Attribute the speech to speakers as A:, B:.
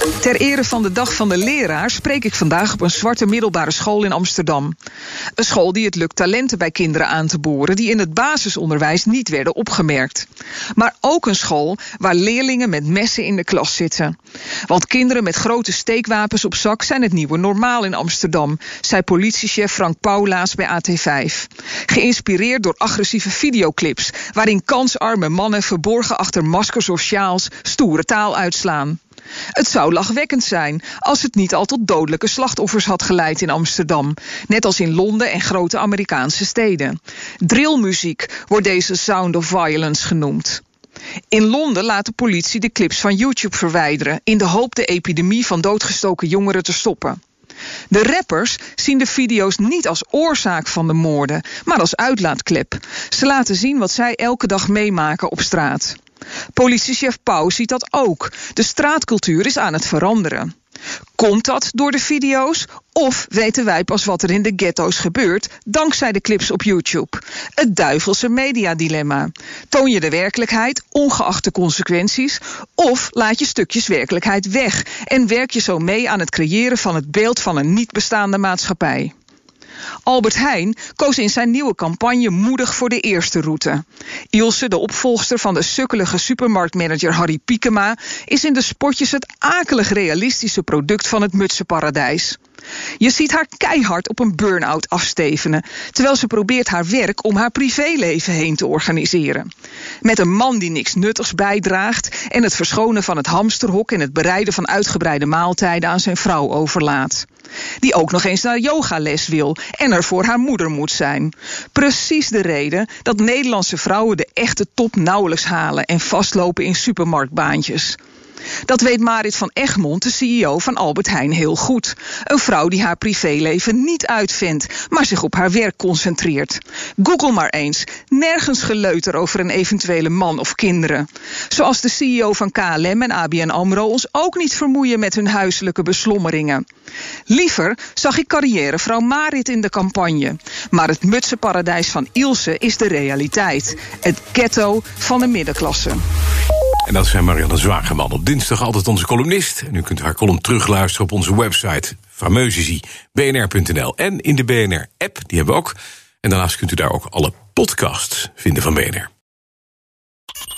A: Ter ere van de Dag van de Leraar spreek ik vandaag op een zwarte middelbare school in Amsterdam. Een school die het lukt talenten bij kinderen aan te boren die in het basisonderwijs niet werden opgemerkt. Maar ook een school waar leerlingen met messen in de klas zitten. Want kinderen met grote steekwapens op zak zijn het nieuwe normaal in Amsterdam, zei politiechef Frank Paulaas bij AT5. Geïnspireerd door agressieve videoclips waarin kansarme mannen verborgen achter maskers of sjaals stoere taal uitslaan. Het zou lachwekkend zijn als het niet al tot dodelijke slachtoffers had geleid in Amsterdam, net als in Londen en grote Amerikaanse steden. Drillmuziek wordt deze sound of violence genoemd. In Londen laat de politie de clips van YouTube verwijderen in de hoop de epidemie van doodgestoken jongeren te stoppen. De rappers zien de video's niet als oorzaak van de moorden, maar als uitlaatklep. Ze laten zien wat zij elke dag meemaken op straat. Politiechef Pauw ziet dat ook. De straatcultuur is aan het veranderen. Komt dat door de video's? Of weten wij pas wat er in de ghetto's gebeurt dankzij de clips op YouTube? Het duivelse mediadilemma. Toon je de werkelijkheid, ongeacht de consequenties, of laat je stukjes werkelijkheid weg en werk je zo mee aan het creëren van het beeld van een niet bestaande maatschappij? Albert Heijn koos in zijn nieuwe campagne moedig voor de eerste route. Ilse, de opvolgster van de sukkelige supermarktmanager Harry Piekema, is in de spotjes het akelig realistische product van het mutsenparadijs. Je ziet haar keihard op een burn-out afstevenen, terwijl ze probeert haar werk om haar privéleven heen te organiseren. Met een man die niks nuttigs bijdraagt en het verschonen van het hamsterhok en het bereiden van uitgebreide maaltijden aan zijn vrouw overlaat. Die ook nog eens naar yogales wil en er voor haar moeder moet zijn. Precies de reden dat Nederlandse vrouwen de echte top nauwelijks halen en vastlopen in supermarktbaantjes. Dat weet Marit van Egmond, de CEO van Albert Heijn, heel goed. Een vrouw die haar privéleven niet uitvindt, maar zich op haar werk concentreert. Google maar eens. Nergens geleuter over een eventuele man of kinderen. Zoals de CEO van KLM en ABN AMRO ons ook niet vermoeien met hun huiselijke beslommeringen. Liever zag ik carrièrevrouw Marit in de campagne. Maar het mutsenparadijs van Ilse is de realiteit. Het ghetto van de middenklasse.
B: En dat zijn Marianne Zwageman. Op dinsdag altijd onze columnist. En u kunt haar column terugluisteren op onze website. fameusisie, bnr.nl. En in de BNR-app, die hebben we ook. En daarnaast kunt u daar ook alle podcasts vinden van BNR.